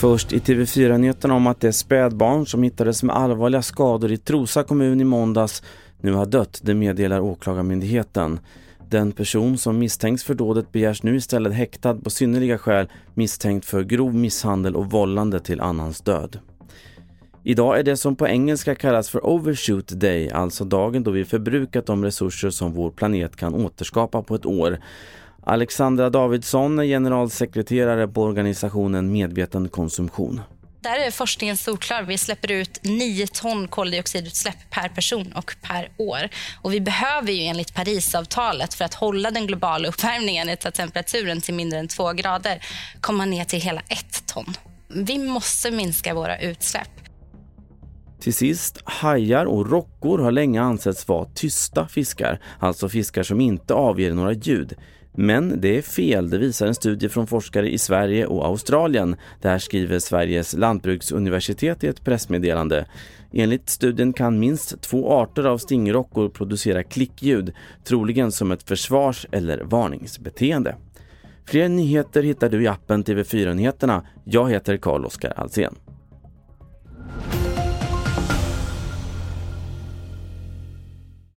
Först i TV4-nyheterna om att det spädbarn som hittades med allvarliga skador i Trosa kommun i måndags nu har dött, det meddelar åklagarmyndigheten. Den person som misstänks för dådet begärs nu istället häktad på synnerliga skäl misstänkt för grov misshandel och vållande till annans död. Idag är det som på engelska kallas för Overshoot Day, alltså dagen då vi förbrukat de resurser som vår planet kan återskapa på ett år. Alexandra Davidsson är generalsekreterare på organisationen Medveten konsumtion. Där är forskningen solklar. Vi släpper ut 9 ton koldioxidutsläpp per person och per år. Och vi behöver ju enligt Parisavtalet för att hålla den globala uppvärmningen, ta temperaturen till mindre än 2 grader, komma ner till hela 1 ton. Vi måste minska våra utsläpp. Till sist, hajar och rockor har länge ansetts vara tysta fiskar, alltså fiskar som inte avger några ljud. Men det är fel, det visar en studie från forskare i Sverige och Australien. Det här skriver Sveriges lantbruksuniversitet i ett pressmeddelande. Enligt studien kan minst två arter av stingrockor producera klickljud, troligen som ett försvars- eller varningsbeteende. Fler nyheter hittar du i appen TV4 Nyheterna. Jag heter Carl-Oskar Alsen.